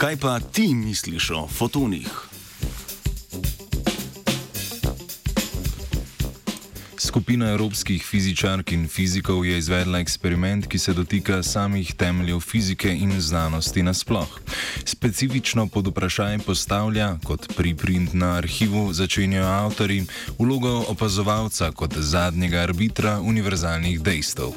Kaj pa ti misliš o fotonih? Skupina evropskih fizičark in fizikov je izvedla eksperiment, ki se dotika samih temeljev fizike in znanosti nasploh. Specifično pod vprašaj postavlja, kot priprint na arhivu začenjajo avtori, vlogo opazovalca kot zadnjega arbitra univerzalnih dejstev.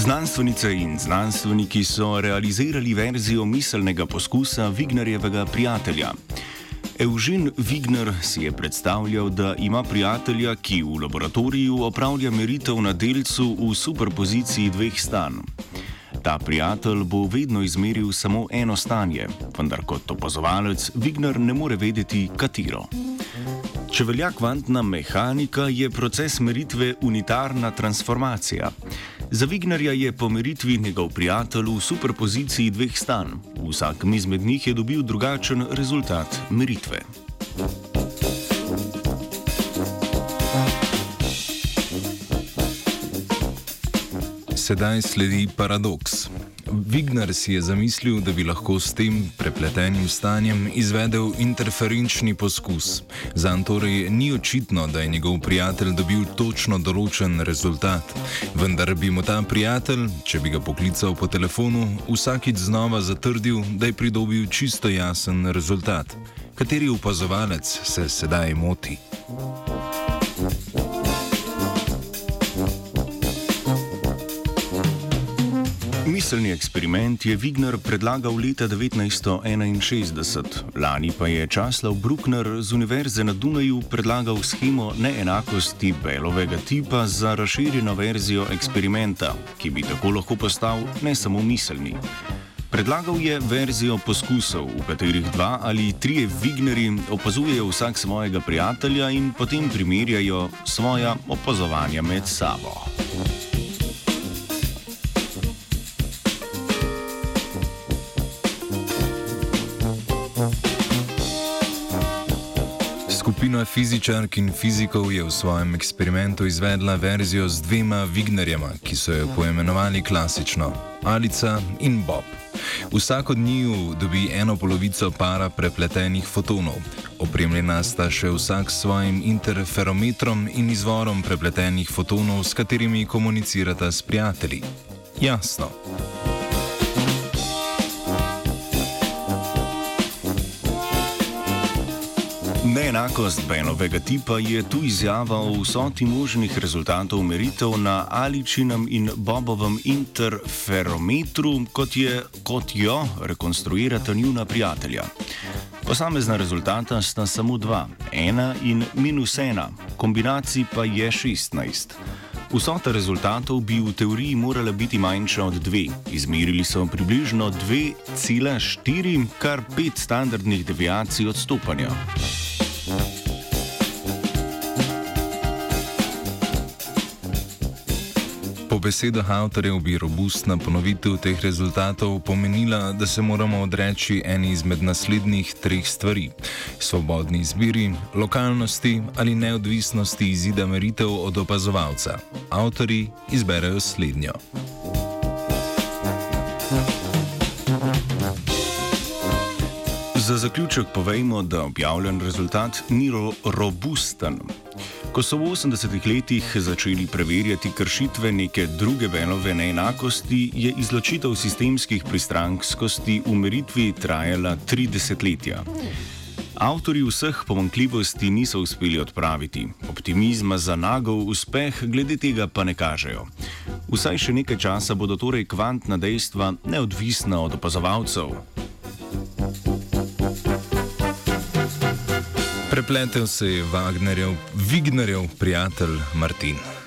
Znanstvenice in znanstveniki so realizirali verzijo miselnega poskusa Vignarjevega prijatelja. Eugen Vigner si je predstavljal, da ima prijatelja, ki v laboratoriju opravlja meritev na delcu v superpoziciji dveh stanj. Ta prijatelj bo vedno izmeril samo eno stanje, vendar kot opazovalec Vigner ne more vedeti, katero. Če velja kvantna mehanika, je proces meritve unitarna transformacija. Za Vignarja je po meritvi njegov prijatelj v superpoziciji dveh stanj. Vsak izmed njih je dobil drugačen rezultat meritve. Sedaj sledi paradoks. Vigner si je zamislil, da bi lahko s tem prepletenim stanjem izvedel interferenčni poskus. Zan torej ni očitno, da je njegov prijatelj dobil točno določen rezultat. Vendar bi mu ta prijatelj, če bi ga poklical po telefonu, vsakič znova zatrdil, da je pridobil čisto jasen rezultat. Kateri opazovalec se sedaj moti? Miselni eksperiment je Wigner predlagal leta 1961, lani pa je Časlav Bruckner z Univerze na Dunaju predlagal schemo neenakosti belovega tipa za razširjeno verzijo eksperimenta, ki bi tako lahko postal ne samo miselni. Predlagal je verzijo poskusov, v katerih dva ali trije Wignerji opazujejo vsak svojega prijatelja in potem primerjajo svoja opazovanja med sabo. Skupina fizičark in fizikov je v svojem eksperimentu izvedla verzijo z dvema Vignerjema, ki so jo poimenovali klasično: Alica in Bob. Vsak od njiju dobi eno polovico para prepletenih fotonov. Opremljena sta še vsak s svojim interferometrom in izvorom prepletenih fotonov, s katerimi komunicirata s prijatelji. Jasno. Neenakost Benovega tipa je tu izjava o vsoti možnih rezultatov meritev na Aličinem in Bobovem interferometru, kot, je, kot jo rekonstruirata njuna prijatelja. Posamezna rezultata sta samo dva, ena in minus ena, kombinacij pa je 16. Vsota rezultatov bi v teoriji morala biti manjša od dve. Izmerili so približno 2,4, kar 5 standardnih deviacij odstopanja. Po besedah avtorjev bi robustna ponovitev teh rezultatov pomenila, da se moramo odreči eni izmed naslednjih treh stvari: svobodni izbiri, lokalnosti ali neodvisnosti izida meritev od opazovalca. Avtori izberejo slednjo. Za zaključek povejmo, da objavljen rezultat ni ro robusten. Ko so v 80-ih letih začeli preverjati kršitve neke druge velove neenakosti, je izločitev sistemskih pristranskosti v meritvi trajala tri desetletja. Avtori vseh pomankljivosti niso uspeli odpraviti, optimizma za nagov uspeh glede tega pa ne kažejo. Vsaj še nekaj časa bodo torej kvantna dejstva neodvisna od opazovalcev, Prepletel se je Wagnerjev, Vignerjev prijatelj Martin.